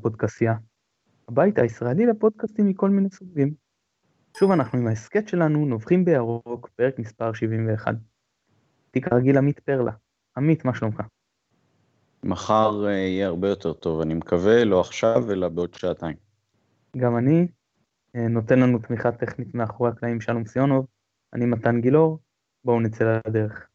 הפודקסייה, הבית הישראלי לפודקאסטים מכל מיני סוגים. שוב אנחנו עם ההסכת שלנו, נובחים בירוק, פרק מספר 71. תיק הרגיל עמית פרלה. עמית, מה שלומך? מחר אה, יהיה הרבה יותר טוב, אני מקווה, לא עכשיו, אלא בעוד שעתיים. גם אני, אה, נותן לנו תמיכה טכנית מאחורי הקלעים שלום סיונוב, אני מתן גילאור, בואו נצא לדרך.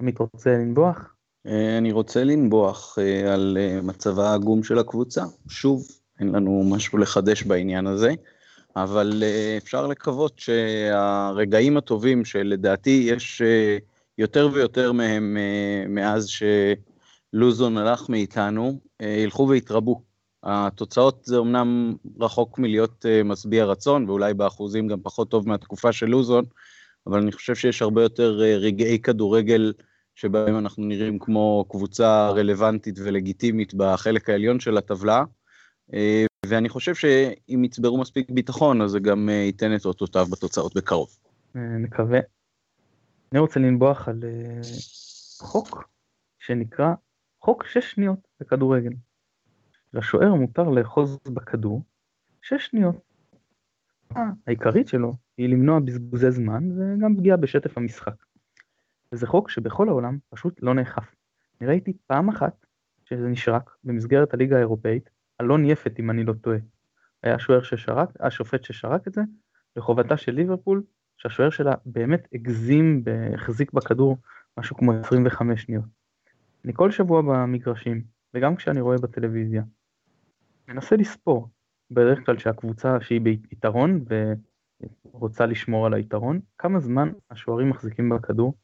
עמית רוצה לנבוח? אה, אני רוצה לנבוח על מצבה העגום של הקבוצה. שוב, אין לנו משהו לחדש בעניין הזה, אבל אפשר לקוות שהרגעים הטובים שלדעתי יש יותר ויותר מהם מאז שלוזון הלך מאיתנו, ילכו ויתרבו. התוצאות זה אמנם רחוק מלהיות משביע רצון, ואולי באחוזים גם פחות טוב מהתקופה של לוזון, אבל אני חושב שיש הרבה יותר רגעי כדורגל שבהם אנחנו נראים כמו קבוצה רלוונטית ולגיטימית בחלק העליון של הטבלה, ואני חושב שאם יצברו מספיק ביטחון, אז זה גם ייתן את אותותיו בתוצאות בקרוב. נקווה. אני רוצה לנבוח על חוק שנקרא חוק שש שניות בכדורגל. לשוער מותר לאחוז בכדור שש שניות. העיקרית שלו היא למנוע בזבוזי זמן וגם פגיעה בשטף המשחק. וזה חוק שבכל העולם פשוט לא נאכף. אני ראיתי פעם אחת שזה נשרק במסגרת הליגה האירופאית, אלון יפת אם אני לא טועה. היה שוער ששרק, השופט ששרק את זה, לחובתה של ליברפול, שהשוער שלה באמת הגזים, החזיק בכדור משהו כמו 25 שניות. אני כל שבוע במגרשים, וגם כשאני רואה בטלוויזיה, מנסה לספור, בדרך כלל שהקבוצה שהיא ביתרון ורוצה לשמור על היתרון, כמה זמן השוערים מחזיקים בכדור.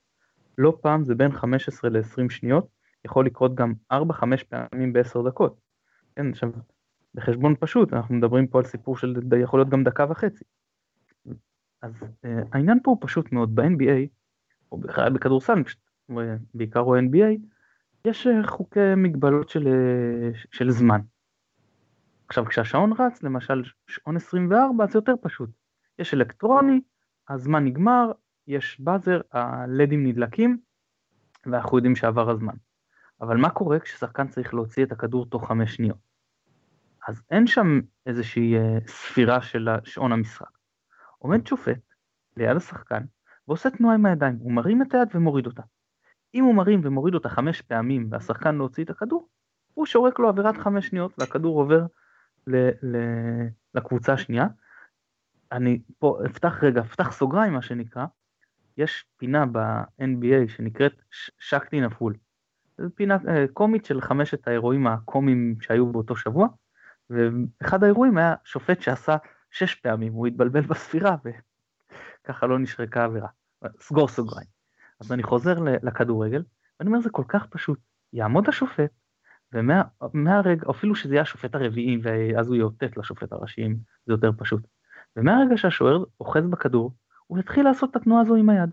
לא פעם זה בין 15 ל-20 שניות, יכול לקרות גם 4-5 פעמים ב-10 דקות. כן, עכשיו, בחשבון פשוט, אנחנו מדברים פה על סיפור של יכול להיות גם דקה וחצי. אז uh, העניין פה הוא פשוט מאוד, ב-NBA, או בכלל בכדורסל, בעיקר או NBA, יש uh, חוקי מגבלות של, של זמן. עכשיו כשהשעון רץ, למשל שעון 24, זה יותר פשוט. יש אלקטרוני, הזמן נגמר, יש באזר, הלדים נדלקים, ואנחנו יודעים שעבר הזמן. אבל מה קורה כששחקן צריך להוציא את הכדור תוך חמש שניות? אז אין שם איזושהי ספירה של שעון המשחק. עומד שופט ליד השחקן ועושה תנועה עם הידיים, הוא מרים את היד ומוריד אותה. אם הוא מרים ומוריד אותה חמש פעמים והשחקן לא הוציא את הכדור, הוא שורק לו עבירת חמש שניות והכדור עובר ל- ל- לקבוצה השנייה. אני פה אפתח רגע, אפתח סוגריים מה שנקרא, יש פינה ב-NBA שנקראת שקטי נפול. זו פינה אה, קומית של חמשת האירועים הקומיים שהיו באותו שבוע, ואחד האירועים היה שופט שעשה שש פעמים, הוא התבלבל בספירה וככה לא נשרקה עבירה. סגור סוגריים. אז אני חוזר לכדורגל, ואני אומר זה כל כך פשוט, יעמוד השופט, ומהרגע, אפילו שזה יהיה השופט הרביעי, ואז הוא יאותת לשופט הראשי, זה יותר פשוט. ומהרגע שהשוער אוחז בכדור, הוא יתחיל לעשות את התנועה הזו עם היד.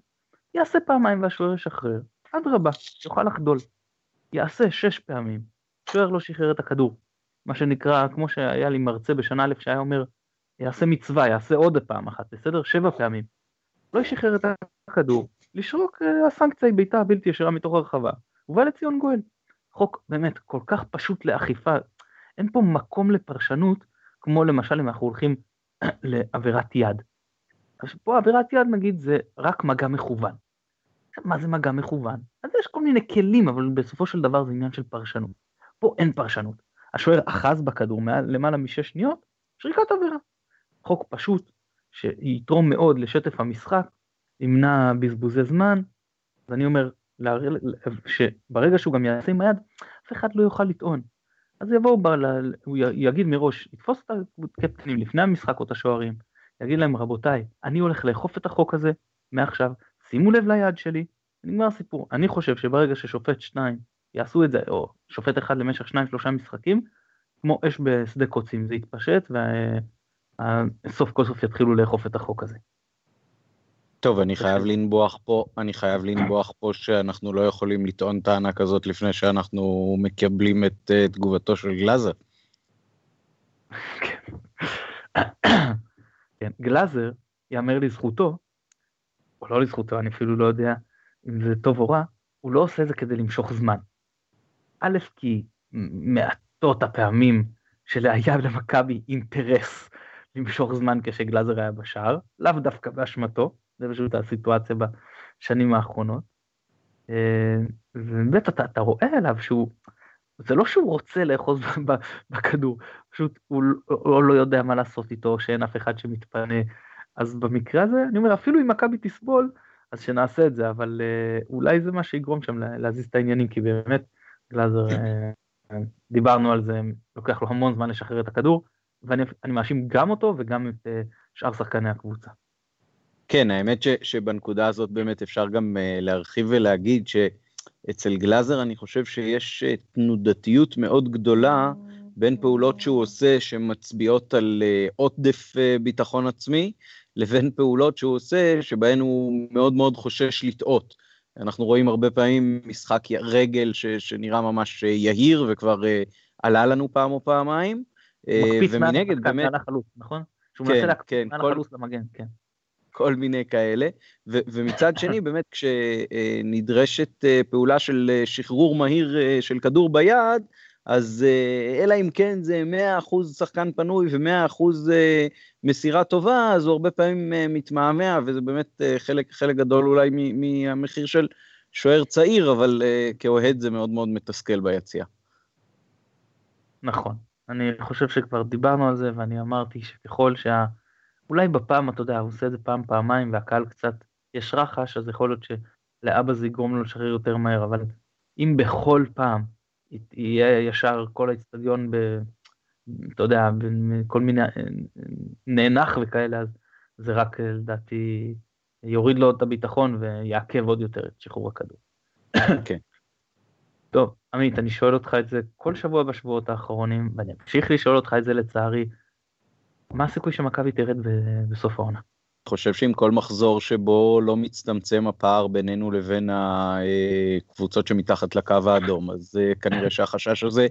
יעשה פעמיים והשוער ישחרר, אדרבה, יוכל לחדול. יעשה שש פעמים, שוער לא שחרר את הכדור. מה שנקרא, כמו שהיה לי מרצה בשנה א' שהיה אומר, יעשה מצווה, יעשה עוד פעם אחת, בסדר? שבע פעמים. לא ישחרר את הכדור, לשרוק אה, הסנקציה היא בעיטה בלתי ישירה מתוך הרחבה, ובא לציון גואל. חוק באמת כל כך פשוט לאכיפה, אין פה מקום לפרשנות, כמו למשל אם אנחנו הולכים לעבירת יד. פה עבירת יד נגיד זה רק מגע מכוון. מה זה מגע מכוון? אז יש כל מיני כלים, אבל בסופו של דבר זה עניין של פרשנות. פה אין פרשנות. השוער אחז בכדור מעל, למעלה משש שניות, שריקת עבירה. חוק פשוט, שיתרום מאוד לשטף המשחק, ימנע בזבוזי זמן, אז אני אומר, שברגע שהוא גם יעשה עם היד, אף אחד לא יוכל לטעון. אז יבואו, הוא יגיד מראש, יתפוס את הקפטנים לפני המשחק או את השוערים, יגיד להם, רבותיי, אני הולך לאכוף את החוק הזה מעכשיו, שימו לב ליד שלי, נגמר הסיפור. אני חושב שברגע ששופט שניים יעשו את זה, או שופט אחד למשך שניים שלושה משחקים, כמו אש בשדה קוצים, זה יתפשט, וסוף כל סוף יתחילו לאכוף את החוק הזה. טוב, אני חייב לנבוח פה, אני חייב לנבוח פה שאנחנו לא יכולים לטעון טענה כזאת לפני שאנחנו מקבלים את uh, תגובתו של גלאזר. כן, גלאזר, יאמר לזכותו, או לא לזכותו, אני אפילו לא יודע אם זה טוב או רע, הוא לא עושה את זה כדי למשוך זמן. א', כי מעטות הפעמים שלהיה למכבי אינטרס למשוך זמן כשגלאזר היה בשער, לאו דווקא באשמתו, זה פשוט הסיטואציה בשנים האחרונות. אה, ובאמת אתה, אתה רואה עליו שהוא, זה לא שהוא רוצה לאחוז בכדור, פשוט הוא, הוא לא יודע מה לעשות איתו, שאין אף אחד שמתפנה. אז במקרה הזה, אני אומר, אפילו אם מכבי תסבול, אז שנעשה את זה, אבל אה, אולי זה מה שיגרום שם להזיז את העניינים, כי באמת, גלאזר, אה, דיברנו על זה, לוקח לו המון זמן לשחרר את הכדור, ואני מאשים גם אותו וגם את שאר שחקני הקבוצה. כן, האמת ש, שבנקודה הזאת באמת אפשר גם uh, להרחיב ולהגיד שאצל גלאזר אני חושב שיש uh, תנודתיות מאוד גדולה בין פעולות שהוא עושה שמצביעות על uh, עודף uh, ביטחון עצמי, לבין פעולות שהוא עושה שבהן הוא מאוד מאוד חושש לטעות. אנחנו רואים הרבה פעמים משחק רגל ש, שנראה ממש יהיר וכבר uh, עלה לנו פעם או פעמיים. מקפיץ ומנגד באמת... מקפיץ החלוץ, נכון? שהוא מנסה כן, להקפיץ כן, מעל החלוץ למגן, כן. כל מיני כאלה, ו- ומצד שני באמת כשנדרשת אה, פעולה של אה, שחרור מהיר אה, של כדור ביד, אז אלא אם כן זה 100% שחקן פנוי ו-100% מסירה טובה, אז הוא הרבה פעמים מתמהמה, וזה באמת חלק, חלק גדול אולי מהמחיר של שוער צעיר, אבל כאוהד זה מאוד מאוד מתסכל ביציאה. נכון, אני חושב שכבר דיברנו על זה, ואני אמרתי שככל שה... אולי בפעם, אתה יודע, הוא עושה את זה פעם, פעמיים, והקהל קצת, יש רחש, אז יכול להיות שלאבא זה יגרום לו לשחרר יותר מהר, אבל אם בכל פעם יהיה ישר כל האיצטדיון. אתה יודע, כל מיני, נאנח וכאלה, אז זה רק לדעתי יוריד לו את הביטחון ויעכב עוד יותר את שחרור הכדור. כן. טוב, עמית, אני שואל אותך את זה כל שבוע בשבועות האחרונים, ואני אמשיך לשאול אותך את זה לצערי, מה הסיכוי שמכבי תרד בסוף העונה? חושב שעם כל מחזור שבו לא מצטמצם הפער בינינו לבין הקבוצות שמתחת לקו האדום, אז אה, כנראה שהחשש הזה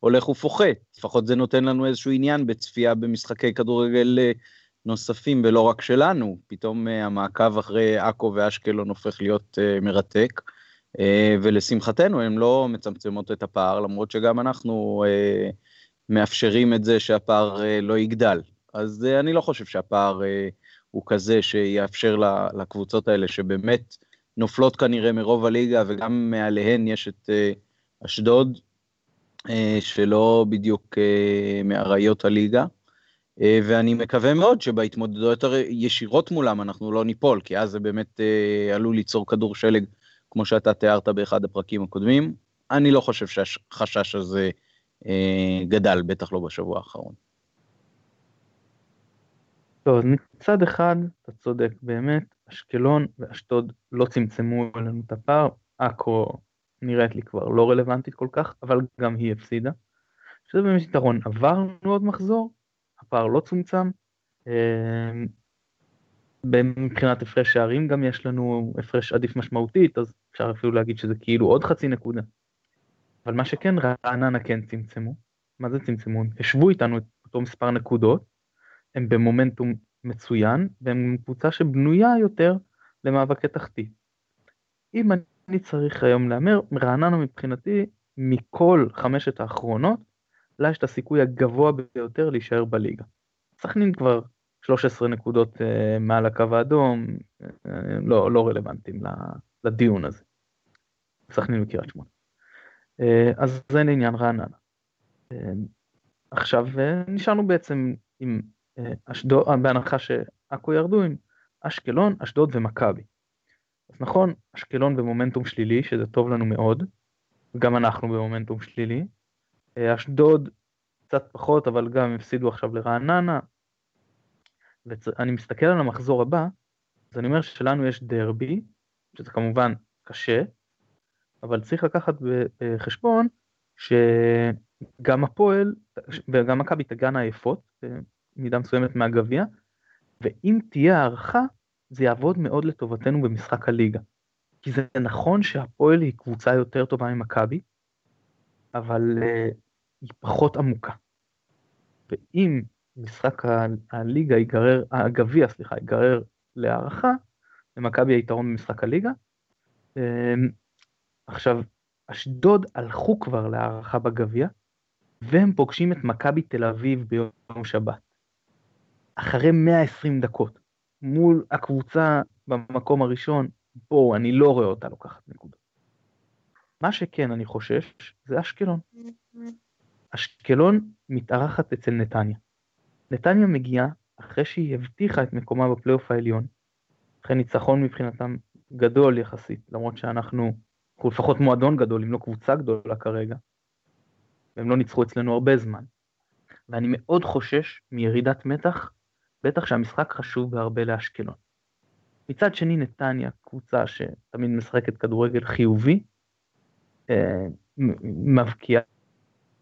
הולך ופוחת. לפחות זה נותן לנו איזשהו עניין בצפייה במשחקי כדורגל אה, נוספים ולא רק שלנו. פתאום אה, המעקב אחרי עכו ואשקלון הופך להיות מרתק. ולשמחתנו הן לא מצמצמות את הפער, למרות שגם אנחנו מאפשרים את זה שהפער לא יגדל. אז uh, אני לא חושב שהפער uh, הוא כזה שיאפשר לקבוצות האלה שבאמת נופלות כנראה מרוב הליגה וגם מעליהן יש את uh, אשדוד שלא בדיוק מאריות הליגה. ואני מקווה מאוד שבהתמודדויות ישירות מולם אנחנו לא ניפול, כי אז זה באמת עלול ליצור כדור שלג, כמו שאתה תיארת באחד הפרקים הקודמים. אני לא חושב שהחשש הזה גדל, בטח לא בשבוע האחרון. טוב, מצד אחד, אתה צודק, באמת, אשקלון ואשדוד לא צמצמו לנו את הפער, עכו נראית לי כבר לא רלוונטית כל כך, אבל גם היא הפסידה. שזה באמת יתרון, עברנו עוד מחזור, הפער לא צומצם. אמ, מבחינת הפרש שערים גם יש לנו הפרש עדיף משמעותית, אז אפשר אפילו להגיד שזה כאילו עוד חצי נקודה. אבל מה שכן, רעננה כן צמצמו. מה זה צמצמו? הם השוו איתנו את אותו מספר נקודות, הם במומנטום מצוין, והם קבוצה שבנויה יותר למאבקי תחתית. אם אני צריך היום להמר, רעננה מבחינתי, מכל חמשת האחרונות, לה יש את הסיכוי הגבוה ביותר להישאר בליגה. סכנין כבר 13 נקודות uh, מעל הקו האדום, uh, לא, לא רלוונטיים לדיון הזה. סכנין וקריית שמונה. Uh, אז זה לעניין רעננה. Uh, עכשיו uh, נשארנו בעצם עם אשדוד, אה, בהנחה שעכו ירדו עם אשקלון, אשדוד ומכבי. אז נכון, אשקלון במומנטום שלילי, שזה טוב לנו מאוד, גם אנחנו במומנטום שלילי. אה, אשדוד קצת פחות, אבל גם הפסידו עכשיו לרעננה. ואני מסתכל על המחזור הבא, אז אני אומר שלנו יש דרבי, שזה כמובן קשה, אבל צריך לקחת בחשבון שגם הפועל וגם מכבי תגענה עייפות, מידה מסוימת מהגביע, ואם תהיה הערכה, זה יעבוד מאוד לטובתנו במשחק הליגה. כי זה נכון שהפועל היא קבוצה יותר טובה ממכבי, אבל uh, היא פחות עמוקה. ואם משחק הליגה ייגרר, הגביע, סליחה, ייגרר להערכה, למכבי היתרון במשחק הליגה. Um, עכשיו, אשדוד הלכו כבר להערכה בגביע, והם פוגשים את מכבי תל אביב ביום שבת. אחרי 120 דקות, מול הקבוצה במקום הראשון, בואו, אני לא רואה אותה לוקחת נקודות. מה שכן אני חושש, זה אשקלון. אשקלון מתארחת אצל נתניה. נתניה מגיעה אחרי שהיא הבטיחה את מקומה בפלייאוף העליון, אחרי ניצחון מבחינתם גדול יחסית, למרות שאנחנו, אנחנו לפחות מועדון גדול, אם לא קבוצה גדולה כרגע, והם לא ניצחו אצלנו הרבה זמן. ואני מאוד חושש מירידת מתח, בטח שהמשחק חשוב בהרבה לאשקלון. מצד שני, נתניה, קבוצה שתמיד משחקת כדורגל חיובי, אה, מבקיעה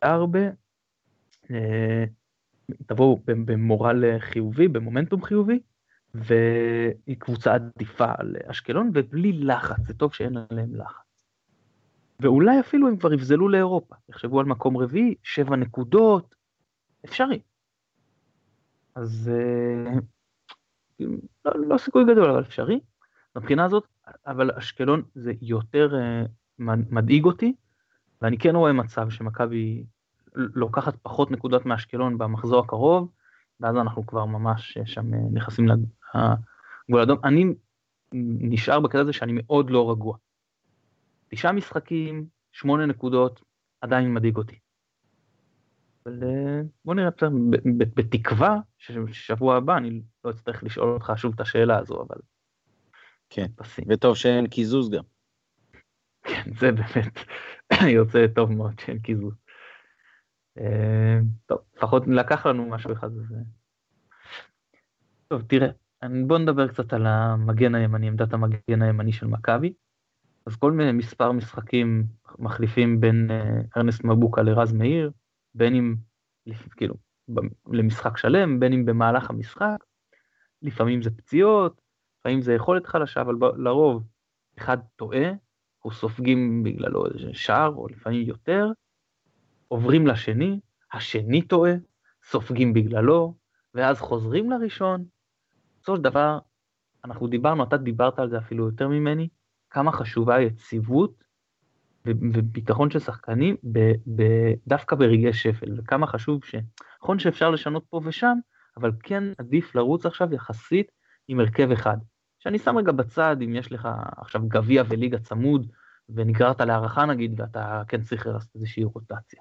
הרבה, אה, תבואו במורל חיובי, במומנטום חיובי, והיא קבוצה עדיפה על אשקלון, ובלי לחץ, זה טוב שאין עליהם לחץ. ואולי אפילו הם כבר יבזלו לאירופה, יחשבו על מקום רביעי, שבע נקודות, אפשרי. אז אה, לא, לא סיכוי גדול, אבל אפשרי. מבחינה הזאת, אבל אשקלון זה יותר uh, מדאיג אותי, ואני כן רואה מצב שמכבי לוקחת פחות נקודות מאשקלון במחזור הקרוב, ואז אנחנו כבר ממש אה, שם נכנסים לגבול אדום. אני נשאר בקטע הזה שאני מאוד לא רגוע. תשעה משחקים, שמונה נקודות, עדיין מדאיג אותי. אבל אה, בוא נראה בסדר, בתקווה ששבוע הבא אני לא אצטרך לשאול אותך שוב את השאלה הזו, אבל... כן, פסים. וטוב שאין קיזוז גם. כן, זה באמת יוצא טוב מאוד שאין קיזוז. אה, טוב, לפחות לקח לנו משהו אחד. אז... טוב, תראה, בוא נדבר קצת על המגן הימני, עמדת המגן הימני של מכבי. אז כל מיני מספר משחקים מחליפים בין אה, ארנסט מבוקה לרז מאיר, בין אם, כאילו, למשחק שלם, בין אם במהלך המשחק, לפעמים זה פציעות, לפעמים זה יכולת חלשה, אבל לרוב אחד טועה, או סופגים בגללו איזה שער, או לפעמים יותר, עוברים לשני, השני טועה, סופגים בגללו, ואז חוזרים לראשון. בסופו של דבר, אנחנו דיברנו, אתה דיברת על זה אפילו יותר ממני, כמה חשובה היציבות וביטחון של שחקנים ב, ב, דווקא ברגעי שפל, וכמה חשוב ש... נכון שאפשר לשנות פה ושם, אבל כן עדיף לרוץ עכשיו יחסית עם הרכב אחד. שאני שם רגע בצד אם יש לך עכשיו גביע וליגה צמוד, ונגררת להערכה נגיד, ואתה כן צריך לעשות איזושהי רוטציה.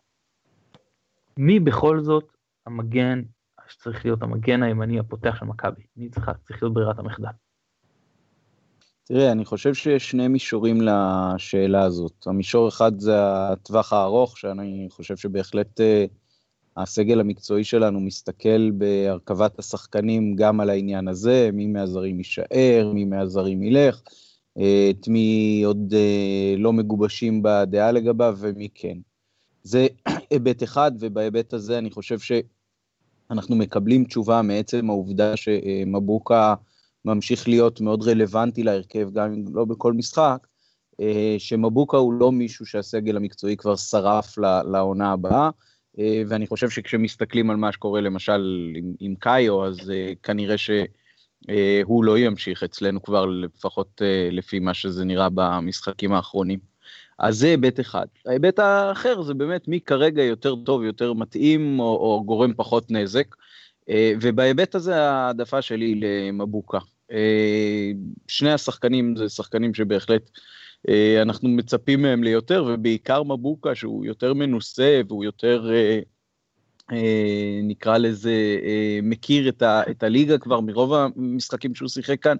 מי בכל זאת המגן שצריך להיות המגן הימני הפותח של מכבי? מי צריך, צריך להיות ברירת המחדל? תראה, אני חושב שיש שני מישורים לשאלה הזאת. המישור אחד זה הטווח הארוך, שאני חושב שבהחלט uh, הסגל המקצועי שלנו מסתכל בהרכבת השחקנים גם על העניין הזה, מי מהזרים יישאר, מי מהזרים ילך, uh, את מי עוד uh, לא מגובשים בדעה לגביו ומי כן. זה היבט אחד, ובהיבט הזה אני חושב שאנחנו מקבלים תשובה מעצם העובדה שמבוקה ממשיך להיות מאוד רלוונטי להרכב, גם אם לא בכל משחק, אה, שמבוקה הוא לא מישהו שהסגל המקצועי כבר שרף לעונה הבאה, אה, ואני חושב שכשמסתכלים על מה שקורה למשל עם, עם קאיו, אז אה, כנראה שהוא לא ימשיך אצלנו כבר לפחות לפי מה שזה נראה במשחקים האחרונים. אז זה היבט אחד. ההיבט האחר זה באמת מי כרגע יותר טוב, יותר מתאים, או, או גורם פחות נזק. ובהיבט הזה העדפה שלי למבוקה. אה, שני השחקנים זה שחקנים שבהחלט אה, אנחנו מצפים מהם ליותר, ובעיקר מבוקה שהוא יותר מנוסה והוא יותר, אה, נקרא לזה, מכיר את, ה, את הליגה כבר מרוב המשחקים שהוא שיחק כאן.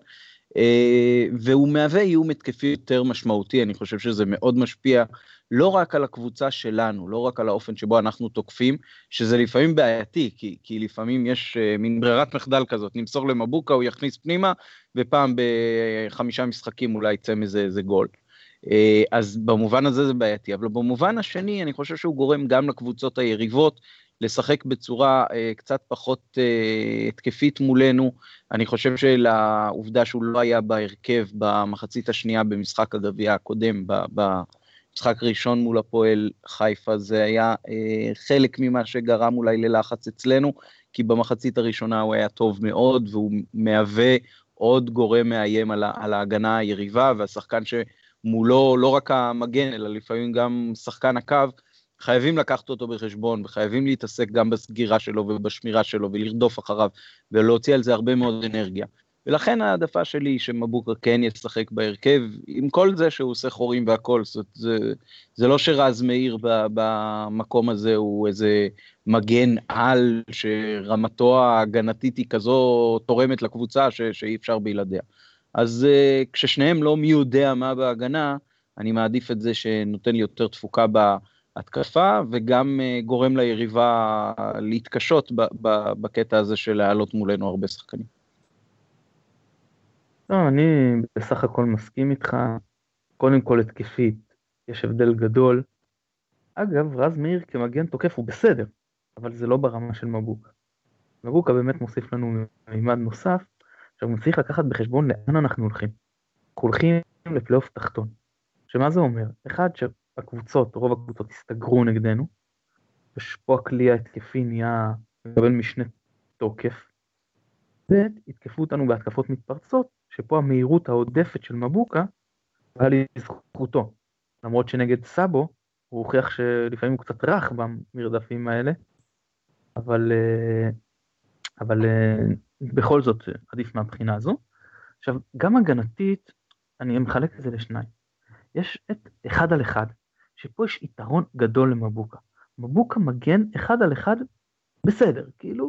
והוא מהווה איום התקפי יותר משמעותי, אני חושב שזה מאוד משפיע לא רק על הקבוצה שלנו, לא רק על האופן שבו אנחנו תוקפים, שזה לפעמים בעייתי, כי, כי לפעמים יש uh, מין ברירת מחדל כזאת, נמסור למבוקה, הוא יכניס פנימה, ופעם בחמישה משחקים אולי יצא מזה איזה גול. Uh, אז במובן הזה זה בעייתי, אבל במובן השני, אני חושב שהוא גורם גם לקבוצות היריבות לשחק בצורה uh, קצת פחות uh, התקפית מולנו. אני חושב שלעובדה שהוא לא היה בהרכב במחצית השנייה במשחק הגביע הקודם, ב, ב, משחק ראשון מול הפועל חיפה, זה היה אה, חלק ממה שגרם אולי ללחץ אצלנו, כי במחצית הראשונה הוא היה טוב מאוד, והוא מהווה עוד גורם מאיים על, על ההגנה היריבה, והשחקן שמולו, לא רק המגן, אלא לפעמים גם שחקן הקו, חייבים לקחת אותו בחשבון וחייבים להתעסק גם בסגירה שלו ובשמירה שלו ולרדוף אחריו ולהוציא על זה הרבה מאוד אנרגיה. ולכן העדפה שלי היא שמבוקה כן ישחק בהרכב, עם כל זה שהוא עושה חורים והכל, זאת, זה, זה לא שרז מאיר במקום הזה הוא איזה מגן על שרמתו ההגנתית היא כזו תורמת לקבוצה ש, שאי אפשר בלעדיה. אז uh, כששניהם לא מי יודע מה בהגנה, אני מעדיף את זה שנותן לי יותר תפוקה בהתקפה, וגם uh, גורם ליריבה להתקשות בקטע הזה של להעלות מולנו הרבה שחקנים. לא, אני בסך הכל מסכים איתך. קודם כל התקפית, יש הבדל גדול. אגב, רז מאיר כמגן תוקף הוא בסדר, אבל זה לא ברמה של מבוקה. מבוקה באמת מוסיף לנו מימד נוסף. עכשיו, הוא צריך לקחת בחשבון לאן אנחנו הולכים. אנחנו הולכים לפלייאוף תחתון. שמה זה אומר? אחד, שהקבוצות, רוב הקבוצות הסתגרו נגדנו, ופה הכלי ההתקפי נהיה, מקבל משנה תוקף. ב', יתקפו אותנו בהתקפות מתפרצות, שפה המהירות העודפת של מבוקה היה לזכותו. למרות שנגד סאבו הוא הוכיח שלפעמים הוא קצת רך במרדפים האלה, אבל, אה, אבל אה, בכל זאת עדיף מהבחינה הזו. עכשיו, גם הגנתית, אני מחלק את זה לשניים. יש את אחד על אחד, שפה יש יתרון גדול למבוקה. מבוקה מגן אחד על אחד בסדר, כאילו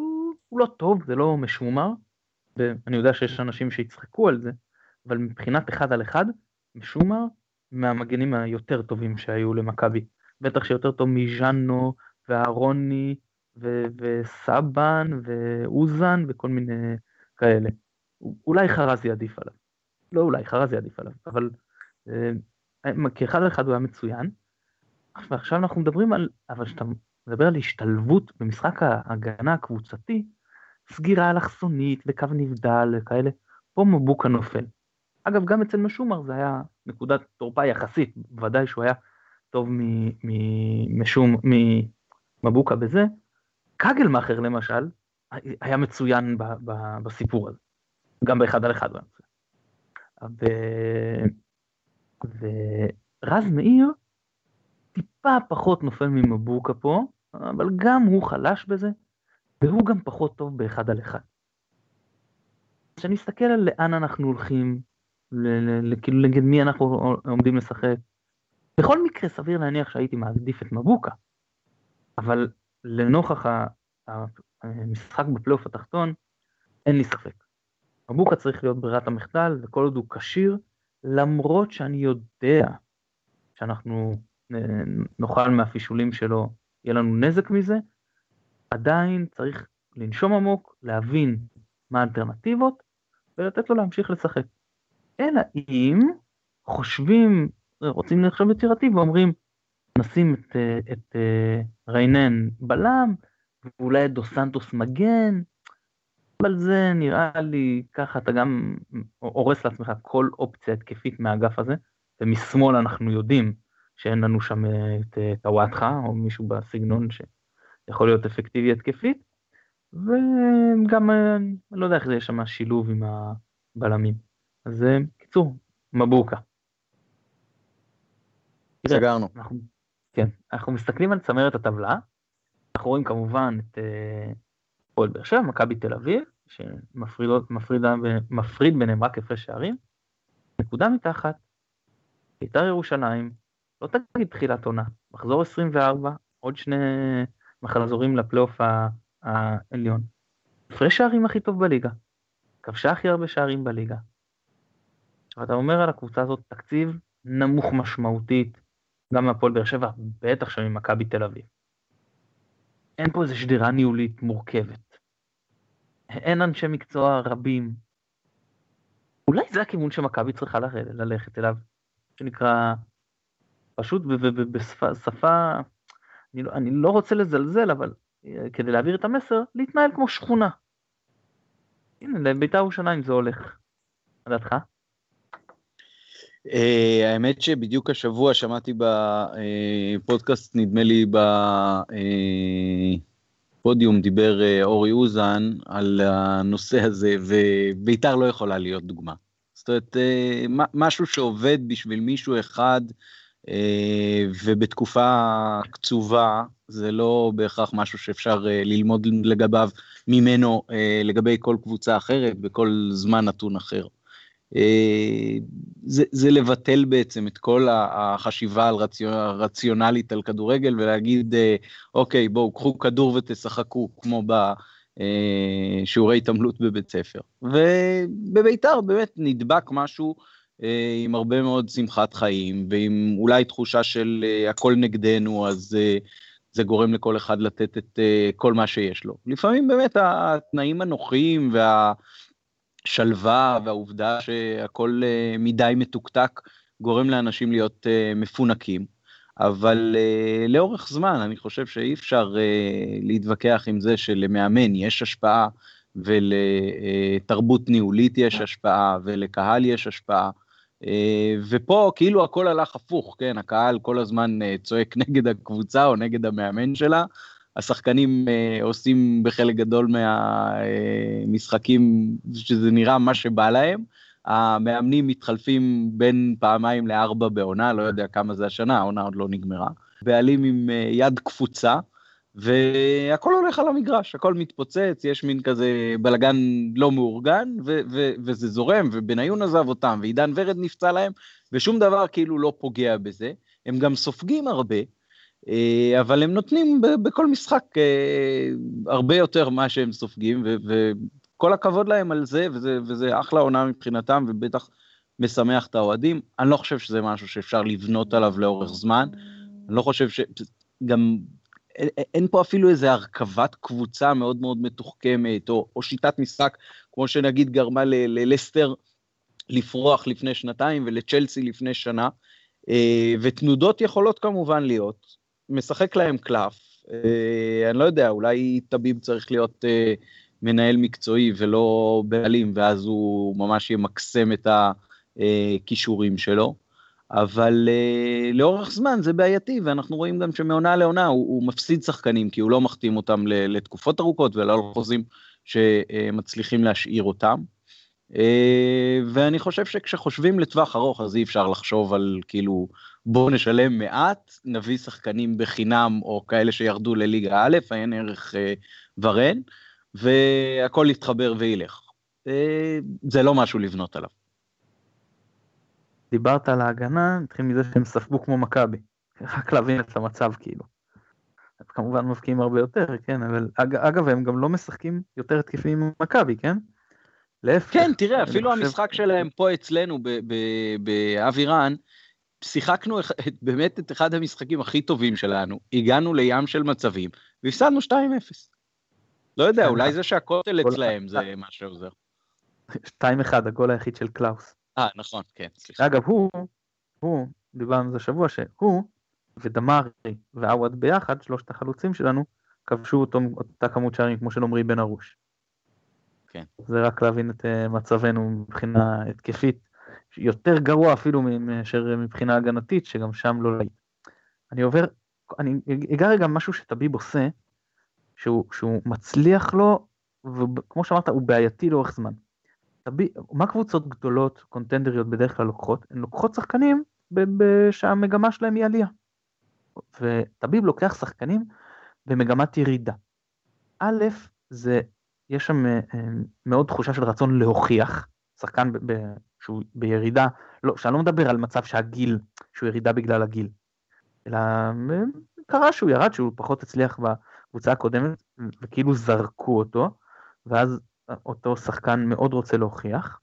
הוא לא טוב, זה לא משומר, ואני יודע שיש אנשים שיצחקו על זה, אבל מבחינת אחד על אחד, משום מה, מהמגנים היותר טובים שהיו למכבי. בטח שיותר טוב מז'אנו ואהרוני ו- וסבן ואוזן וכל מיני כאלה. אולי חרזי עדיף עליו. לא אולי, חרזי עדיף עליו, אבל אה, כאחד על אחד הוא היה מצוין. ועכשיו אנחנו מדברים על, אבל כשאתה מדבר על השתלבות במשחק ההגנה הקבוצתי, סגירה אלכסונית וקו נבדל וכאלה, פה מבוקה נופל. אגב, גם אצל משומר זה היה נקודת תורפה יחסית, ודאי שהוא היה טוב משום, ממבוקה בזה. קגלמאכר למשל, היה מצוין ב, ב, בסיפור הזה, גם באחד על אחד. ו... ורז מאיר טיפה פחות נופל ממבוקה פה, אבל גם הוא חלש בזה, והוא גם פחות טוב באחד על אחד. כשאני אסתכל על לאן אנחנו הולכים, כאילו נגד מי אנחנו עומדים לשחק, בכל מקרה סביר להניח שהייתי מעדיף את מבוקה, אבל לנוכח המשחק בפלייאוף התחתון, אין לי ספק. מבוקה צריך להיות ברירת המחדל, וכל עוד הוא כשיר, למרות שאני יודע שאנחנו נאכל מהפישולים שלו, יהיה לנו נזק מזה, עדיין צריך לנשום עמוק, להבין מה האלטרנטיבות, ולתת לו להמשיך לשחק. אלא אם חושבים, רוצים לחשוב יצירתי ואומרים, נשים את, את אה, ריינן בלם, ואולי את דו סנטוס מגן, אבל זה נראה לי ככה אתה גם הורס לעצמך כל אופציה התקפית מהאגף הזה, ומשמאל אנחנו יודעים שאין לנו שם את טוואטחה או מישהו בסגנון ש... יכול להיות אפקטיבי התקפית, וגם אני לא יודע איך זה יש שם שילוב עם הבלמים. אז אה, קיצור, מבוקה. סגרנו. אנחנו, כן, אנחנו מסתכלים על צמרת הטבלה, אנחנו רואים כמובן את אה, פועל באר שבע, מכבי תל אביב, שמפריד ביניהם רק הפרש שערים, נקודה מתחת, בית"ר ירושלים, לא תגיד תחילת עונה, מחזור 24, עוד שני מחזורים לפלייאוף העליון. הפרש שערים הכי טוב בליגה. כבשה הכי הרבה שערים בליגה. עכשיו אתה אומר על הקבוצה הזאת תקציב נמוך משמעותית, גם מהפועל באר שבע, בטח שם ממכבי תל אביב. אין פה איזו שדרה ניהולית מורכבת. אין אנשי מקצוע רבים. אולי זה הכיוון שמכבי צריכה ללכת אליו, שנקרא פשוט בשפה אני לא, אני לא רוצה לזלזל, אבל אה, כדי להעביר את המסר, להתנהל כמו שכונה. הנה, לבית"ר ירושלים זה הולך. מה דעתך? Uh, האמת שבדיוק השבוע שמעתי בפודקאסט, נדמה לי בפודיום, דיבר אורי אוזן על הנושא הזה, ובית"ר לא יכולה להיות דוגמה. זאת אומרת, משהו שעובד בשביל מישהו אחד, ובתקופה קצובה זה לא בהכרח משהו שאפשר ללמוד לגביו ממנו לגבי כל קבוצה אחרת בכל זמן נתון אחר. זה, זה לבטל בעצם את כל החשיבה הרציונלית על כדורגל ולהגיד, אוקיי, בואו, קחו כדור ותשחקו, כמו בשיעורי התעמלות בבית ספר. ובביתר באמת נדבק משהו עם הרבה מאוד שמחת חיים, ועם אולי תחושה של הכל נגדנו, אז זה גורם לכל אחד לתת את כל מה שיש לו. לפעמים באמת התנאים הנוחים וה... השלווה והעובדה שהכל אה, מדי מתוקתק גורם לאנשים להיות אה, מפונקים. אבל uh, לאורך זמן אני חושב שאי אפשר uh, להתווכח עם זה שלמאמן יש השפעה ולתרבות ניהולית יש השפעה ולקהל יש השפעה. Uh, ופה כאילו הכל הלך הפוך, כן, הקהל כל הזמן uh, צועק נגד הקבוצה או נגד המאמן שלה, השחקנים אה, עושים בחלק גדול מהמשחקים אה, שזה נראה מה שבא להם. המאמנים מתחלפים בין פעמיים לארבע בעונה, לא יודע כמה זה השנה, העונה עוד לא נגמרה. בעלים עם אה, יד קפוצה, והכל הולך על המגרש, הכל מתפוצץ, יש מין כזה בלגן לא מאורגן, ו- ו- וזה זורם, ובניון עזב אותם, ועידן ורד נפצע להם, ושום דבר כאילו לא פוגע בזה. הם גם סופגים הרבה, אה, אבל הם נותנים בכל משחק אה, הרבה יותר מה שהם סופגים, וכל הכבוד להם על זה, וזה, וזה אחלה עונה מבחינתם, ובטח משמח את האוהדים. אני לא חושב שזה משהו שאפשר לבנות עליו לאורך זמן. אני לא חושב ש... גם אין פה אפילו איזה הרכבת קבוצה מאוד מאוד מתוחכמת, או, או שיטת משחק, כמו שנגיד גרמה ללסטר לפרוח לפני שנתיים ולצ'לסי לפני שנה, אה, ותנודות יכולות כמובן להיות, משחק להם קלף. אה, אני לא יודע, אולי טביב צריך להיות אה, מנהל מקצועי ולא בעלים, ואז הוא ממש ימקסם את הכישורים שלו. אבל uh, לאורך זמן זה בעייתי, ואנחנו רואים גם שמעונה לעונה הוא, הוא מפסיד שחקנים, כי הוא לא מחתים אותם לתקופות ארוכות ולא לחוזים שמצליחים להשאיר אותם. Uh, ואני חושב שכשחושבים לטווח ארוך, אז אי אפשר לחשוב על כאילו בואו נשלם מעט, נביא שחקנים בחינם או כאלה שירדו לליגה א', אין ערך אה, ורן, והכל יתחבר וילך. אה, זה לא משהו לבנות עליו. דיברת על ההגנה, נתחיל מזה שהם ספגו כמו מכבי. רק להבין את המצב כאילו. כמובן מבקיעים הרבה יותר, כן, אבל אג, אגב הם גם לא משחקים יותר התקפים ממכבי, כן? להפך. כן, תראה, אפילו חושב... המשחק שלהם פה אצלנו באבירן, שיחקנו באמת את אחד המשחקים הכי טובים שלנו, הגענו לים של מצבים, והפסדנו 2-0. לא יודע, אולי זה שהכותל אצלהם זה מה שעוזר. 2-1, הגול היחיד של קלאוס. אה, נכון, כן, סליחה. אגב, הוא, הוא, דיברנו על זה שבוע, שהוא ודמרי ועווד ביחד, שלושת החלוצים שלנו, כבשו אותו, אותה כמות שערים כמו של עמרי בן ארוש. כן. זה רק להבין את אה, מצבנו מבחינה התקפית. יותר גרוע אפילו מאשר מבחינה הגנתית, שגם שם לא להיט. אני עובר, אני אגע רגע משהו שטביב עושה, שהוא, שהוא מצליח לו, וכמו שאמרת, הוא בעייתי לאורך זמן. טביב, מה קבוצות גדולות, קונטנדריות בדרך כלל לוקחות? הן לוקחות שחקנים שהמגמה שלהם היא עלייה. וטביב לוקח שחקנים במגמת ירידה. א', זה, יש שם אה, מאוד תחושה של רצון להוכיח, שחקן שהוא בירידה, לא, שאני לא מדבר על מצב שהגיל, שהוא ירידה בגלל הגיל, אלא קרה שהוא ירד, שהוא פחות הצליח בקבוצה הקודמת, וכאילו זרקו אותו, ואז אותו שחקן מאוד רוצה להוכיח.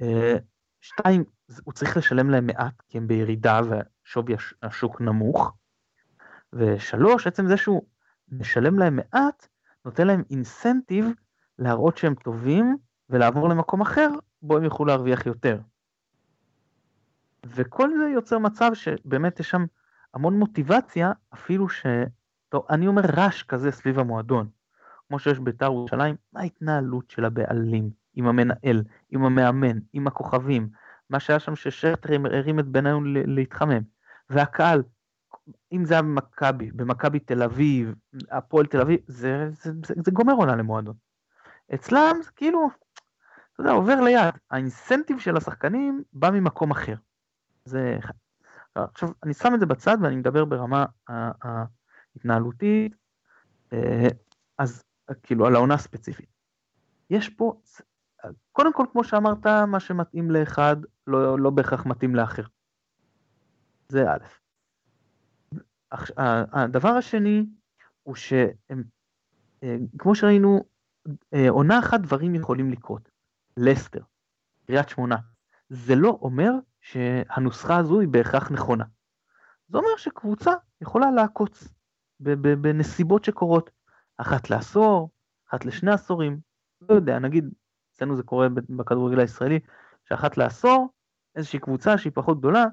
אה, שתיים, הוא צריך לשלם להם מעט, כי הם בירידה ושווי השוק נמוך. ושלוש, עצם זה שהוא משלם להם מעט, נותן להם אינסנטיב להראות שהם טובים ולעבור למקום אחר, בו הם יוכלו להרוויח יותר. וכל זה יוצר מצב שבאמת יש שם המון מוטיבציה, אפילו ש... טוב, אני אומר רעש כזה סביב המועדון. כמו שיש בית"ר ירושלים, מה ההתנהלות של הבעלים, עם המנהל, עם המאמן, עם הכוכבים, מה שהיה שם ששרטר הרים את בניון להתחמם. והקהל, אם זה היה במכבי, במכבי תל אביב, הפועל תל אביב, זה, זה, זה, זה גומר עונה למועדון. אצלם זה כאילו, אתה יודע, עובר ליד. האינסנטיב של השחקנים בא ממקום אחר. זה. עכשיו, אני שם את זה בצד ואני מדבר ברמה ההתנהלותית, אה, אז כאילו על העונה הספציפית. יש פה, קודם כל, כמו שאמרת, מה שמתאים לאחד לא, לא בהכרח מתאים לאחר. זה א'. הדבר השני הוא שהם, אה, כמו שראינו, אה, עונה אחת דברים יכולים לקרות. לסטר, קריית שמונה. זה לא אומר שהנוסחה הזו היא בהכרח נכונה. זה אומר שקבוצה יכולה לעקוץ בנסיבות שקורות. אחת לעשור, אחת לשני עשורים, לא יודע, נגיד, אצלנו זה קורה בכדורגל הישראלי, שאחת לעשור, איזושהי קבוצה שהיא פחות גדולה,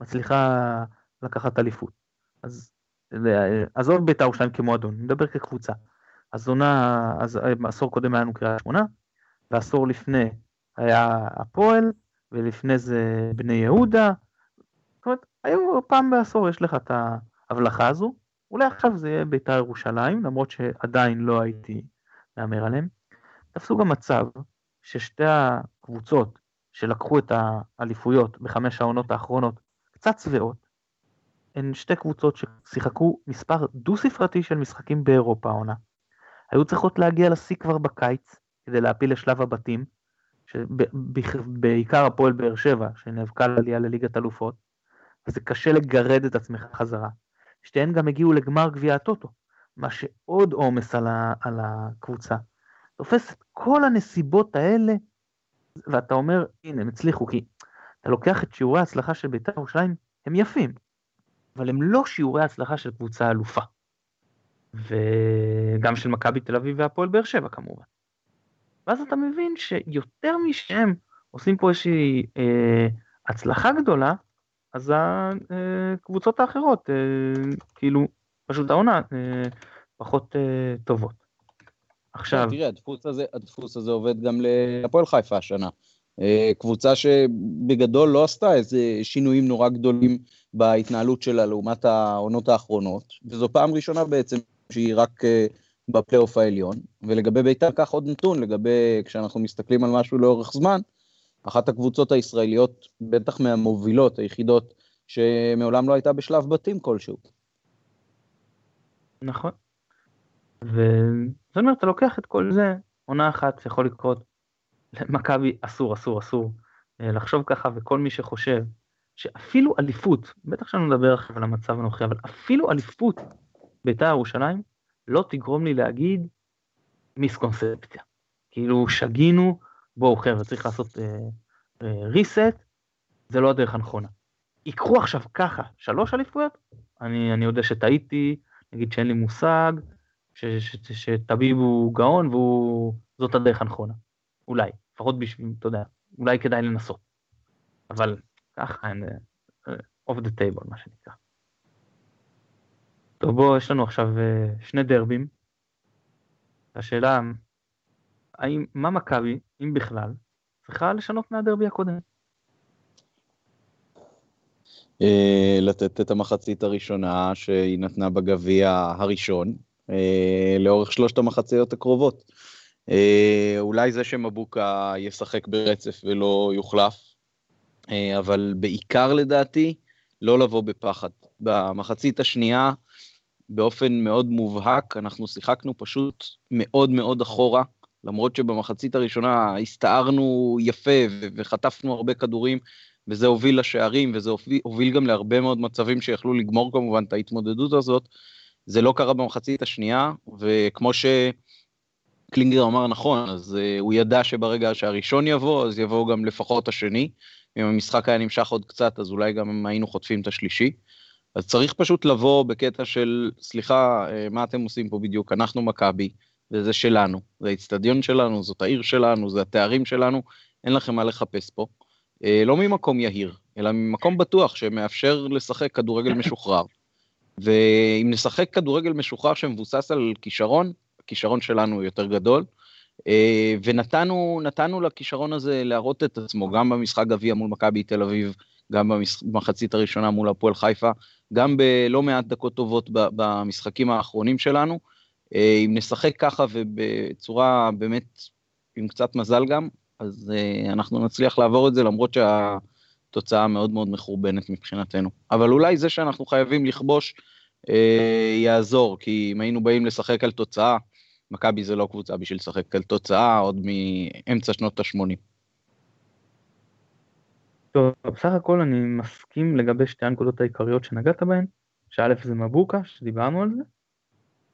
מצליחה לקחת אליפות. אז עזוב בית"ר ירושלים כמועדון, נדבר כקבוצה. אז עונה, אז עשור קודם היה לנו קריאה שמונה, ועשור לפני היה הפועל, ולפני זה בני יהודה. זאת אומרת, היו פעם בעשור יש לך את ההבלחה הזו, אולי עכשיו זה יהיה בית"ר ירושלים, למרות שעדיין לא הייתי מהמר עליהם. תפסו גם מצב ששתי הקבוצות שלקחו את האליפויות בחמש העונות האחרונות קצת שבעות, הן שתי קבוצות ששיחקו מספר דו-ספרתי של משחקים באירופה העונה. היו צריכות להגיע לשיא כבר בקיץ כדי להפיל לשלב הבתים, בעיקר הפועל באר שבע, שנאבקה על עלייה לליגת אלופות, וזה קשה לגרד את עצמך חזרה. שתיהן גם הגיעו לגמר גביע הטוטו, מה שעוד עומס על, על הקבוצה. תופס את כל הנסיבות האלה, ואתה אומר, הנה, הם הצליחו, כי אתה לוקח את שיעורי ההצלחה של בית"ר ירושלים, הם יפים, אבל הם לא שיעורי הצלחה של קבוצה אלופה. וגם של מכבי תל אביב והפועל באר שבע כמובן. ואז אתה מבין שיותר משהם עושים פה איזושהי אה, הצלחה גדולה, אז הקבוצות האחרות, אה, כאילו, פשוט העונה אה, פחות אה, טובות. עכשיו... תראה, הדפוס הזה, הדפוס הזה עובד גם להפועל חיפה השנה. אה, קבוצה שבגדול לא עשתה איזה שינויים נורא גדולים בהתנהלות שלה לעומת העונות האחרונות, וזו פעם ראשונה בעצם שהיא רק אה, בפלייאוף העליון, ולגבי בית"ר כך עוד נתון, לגבי כשאנחנו מסתכלים על משהו לאורך זמן, אחת הקבוצות הישראליות, בטח מהמובילות היחידות, שמעולם לא הייתה בשלב בתים כלשהו. נכון. וזאת אומרת, אתה לוקח את כל זה, עונה אחת שיכול לקרות, למכבי אסור, אסור, אסור אה, לחשוב ככה, וכל מי שחושב שאפילו אליפות, בטח שאני מדבר עכשיו על המצב הנוכחי, אבל אפילו אליפות בית"ר ירושלים לא תגרום לי להגיד מיסקונספציה. כאילו שגינו, בואו חבר'ה, צריך לעשות ריסט, אה, אה, זה לא הדרך הנכונה. ייקחו עכשיו ככה שלוש אליפויות, אני, אני יודע שטעיתי, נגיד שאין לי מושג, שטביב הוא גאון וזאת הדרך הנכונה. אולי, לפחות בשביל, אתה יודע, אולי כדאי לנסות. אבל ככה, off the table מה שנקרא. טוב בוא, יש לנו עכשיו uh, שני דרבים. השאלה, האם, מה מכבי, אם בכלל, צריכה לשנות מהדרבי הקודם? Uh, לתת את המחצית הראשונה שהיא נתנה בגביע הראשון, uh, לאורך שלושת המחציות הקרובות. אה, אולי זה שמבוקה ישחק ברצף ולא יוחלף, אה, אבל בעיקר לדעתי, לא לבוא בפחד. במחצית השנייה, באופן מאוד מובהק, אנחנו שיחקנו פשוט מאוד מאוד אחורה, למרות שבמחצית הראשונה הסתערנו יפה וחטפנו הרבה כדורים, וזה הוביל לשערים, וזה הוביל, הוביל גם להרבה מאוד מצבים שיכלו לגמור כמובן את ההתמודדות הזאת. זה לא קרה במחצית השנייה, וכמו ש... קלינגר אמר נכון, אז uh, הוא ידע שברגע שהראשון יבוא, אז יבוא גם לפחות השני. אם המשחק היה נמשך עוד קצת, אז אולי גם היינו חוטפים את השלישי. אז צריך פשוט לבוא בקטע של, סליחה, uh, מה אתם עושים פה בדיוק? אנחנו מכבי, וזה שלנו. זה האיצטדיון שלנו, זאת העיר שלנו, זה התארים שלנו, אין לכם מה לחפש פה. Uh, לא ממקום יהיר, אלא ממקום בטוח שמאפשר לשחק כדורגל משוחרר. ואם נשחק כדורגל משוחרר שמבוסס על כישרון, הכישרון שלנו יותר גדול. אה, ונתנו נתנו לכישרון הזה להראות את עצמו, גם במשחק גביע מול מכבי תל אביב, גם במחצית הראשונה מול הפועל חיפה, גם בלא מעט דקות טובות במשחקים האחרונים שלנו. אה, אם נשחק ככה ובצורה באמת עם קצת מזל גם, אז אה, אנחנו נצליח לעבור את זה, למרות תוצאה מאוד מאוד מחורבנת מבחינתנו. אבל אולי זה שאנחנו חייבים לכבוש אה, יעזור, כי אם היינו באים לשחק על תוצאה, מכבי זה לא קבוצה בשביל לשחק על תוצאה עוד מאמצע שנות ה-80. טוב, בסך הכל אני מסכים לגבי שתי הנקודות העיקריות שנגעת בהן, שא' זה מבוקה, שדיברנו על זה,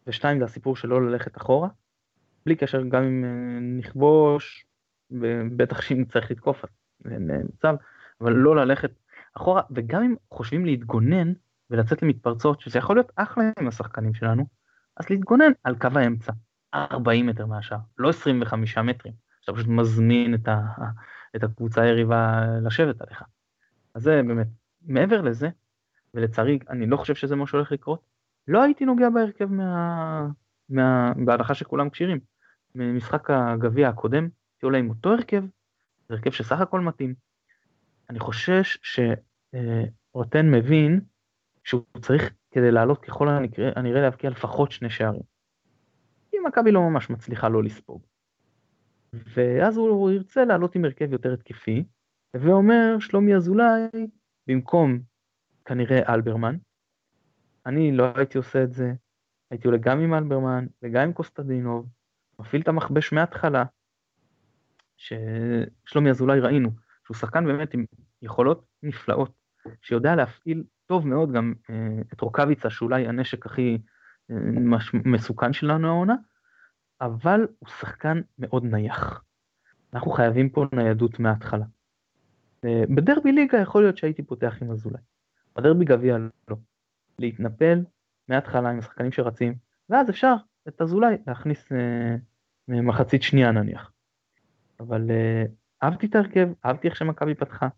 ושתיים זה הסיפור של לא ללכת אחורה, בלי קשר גם אם אה, נכבוש, בטח שאם צריך לתקוף, מצב, אבל לא ללכת אחורה, וגם אם חושבים להתגונן ולצאת למתפרצות, שזה יכול להיות אחלה עם השחקנים שלנו, אז להתגונן על קו האמצע, 40 מטר מהשאר, לא 25 מטרים, שאתה פשוט מזמין את, ה, את הקבוצה היריבה לשבת עליך. אז זה באמת, מעבר לזה, ולצערי אני לא חושב שזה מה שהולך לקרות, לא הייתי נוגע בהרכב מה... מה... בהנחה שכולם כשירים. ממשחק הגביע הקודם, הייתי עולה עם אותו הרכב, זה הרכב שסך הכל מתאים. אני חושש שרוטן מבין שהוא צריך כדי לעלות ככל הנראה להבקיע לפחות שני שערים. אם מכבי לא ממש מצליחה לא לספוג. ואז הוא ירצה לעלות עם הרכב יותר התקפי, ואומר שלומי אזולאי, במקום כנראה אלברמן, אני לא הייתי עושה את זה, הייתי עולה גם עם אלברמן וגם עם קוסטדינוב, מפעיל את המכבש מההתחלה, ששלומי אזולאי ראינו, שהוא שחקן באמת עם יכולות נפלאות, שיודע להפעיל טוב מאוד גם אה, את רוקאביצה, שאולי הנשק הכי אה, מש, מסוכן שלנו העונה, אבל הוא שחקן מאוד נייח. אנחנו חייבים פה ניידות מההתחלה. אה, בדרבי ליגה יכול להיות שהייתי פותח עם אזולאי, בדרבי גביע לא. להתנפל מההתחלה עם השחקנים שרצים, ואז אפשר את אזולאי להכניס אה, מחצית שנייה נניח. אבל אה, אהבתי את ההרכב, אהבתי איך שמכבי פתחה.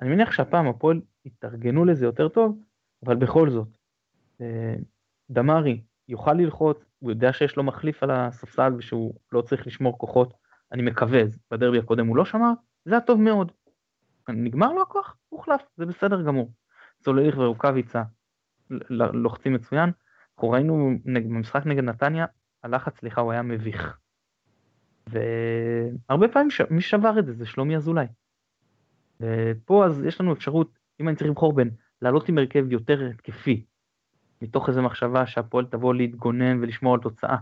אני מניח שהפעם הפועל התארגנו לזה יותר טוב, אבל בכל זאת, אה, דמארי יוכל ללחוץ, הוא יודע שיש לו מחליף על הספסל ושהוא לא צריך לשמור כוחות, אני מקווה, בדרבי הקודם הוא לא שמר, זה היה טוב מאוד. נגמר לו הכוח, הוחלף, זה בסדר גמור. סולליך ורוקאביצה לוחצים מצוין. אנחנו ראינו במשחק נגד נתניה, הלחץ סליחה הוא היה מביך. והרבה פעמים ש... מי שבר את זה זה שלומי אזולאי. ופה אז יש לנו אפשרות, אם אני צריך לבחור בין לעלות עם הרכב יותר התקפי, מתוך איזו מחשבה שהפועל תבוא להתגונן ולשמור על תוצאה,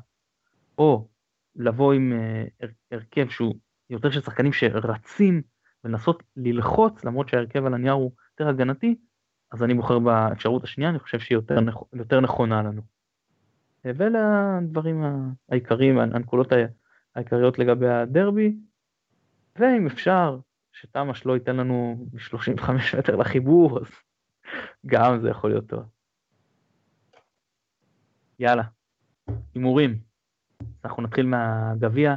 או לבוא עם uh, הרכב שהוא יותר של שחקנים שרצים ולנסות ללחוץ, למרות שההרכב על הנייר הוא יותר הגנתי, אז אני בוחר באפשרות השנייה, אני חושב שהיא יותר, נכ... יותר נכונה לנו. ואלה הדברים העיקריים, הנקודות העיקריות לגבי הדרבי, ואם אפשר, שתמ"ש לא ייתן לנו 35 מטר לחיבור, אז גם זה יכול להיות טוב. יאללה, הימורים. אנחנו נתחיל מהגביע,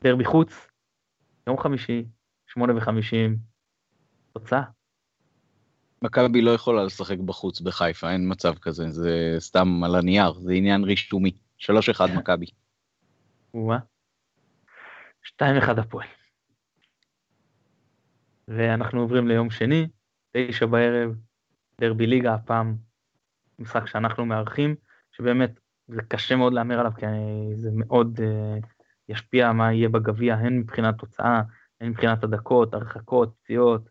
דרבי חוץ, יום חמישי, שמונה וחמישים, תוצאה. מכבי לא יכולה לשחק בחוץ בחיפה, אין מצב כזה, זה סתם על הנייר, זה עניין רישומי. 3-1 מכבי. וואה. 2-1 הפועל. ואנחנו עוברים ליום שני, תשע בערב, דרבי ליגה, הפעם משחק שאנחנו מארחים, שבאמת זה קשה מאוד להמר עליו, כי זה מאוד uh, ישפיע מה יהיה בגביע, הן מבחינת תוצאה, הן מבחינת הדקות, הרחקות, פציעות,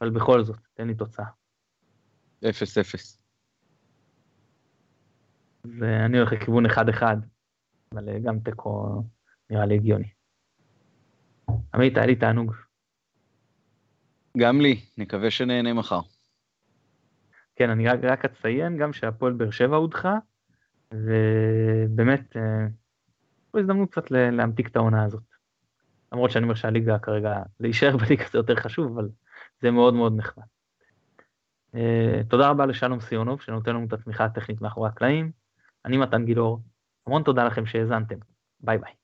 אבל בכל זאת, תן לי תוצאה. אפס אפס. ואני הולך לכיוון אחד אחד, אבל אה, גם תיקו נראה לי הגיוני. עמית, היה לי תענוג. גם לי, נקווה שנהנה מחר. כן, אני רק, רק אציין גם שהפועל באר שבע הודחה, ובאמת, אה, פה הזדמנות קצת להמתיק את העונה הזאת. למרות שאני אומר שהליגה כרגע, להישאר בליגה זה יותר חשוב, אבל זה מאוד מאוד נחמד. אה, תודה רבה לשלום סיונוב שנותן לנו את התמיכה הטכנית מאחורי הקלעים. אני מתן גילאור, המון תודה לכם שהאזנתם, ביי ביי.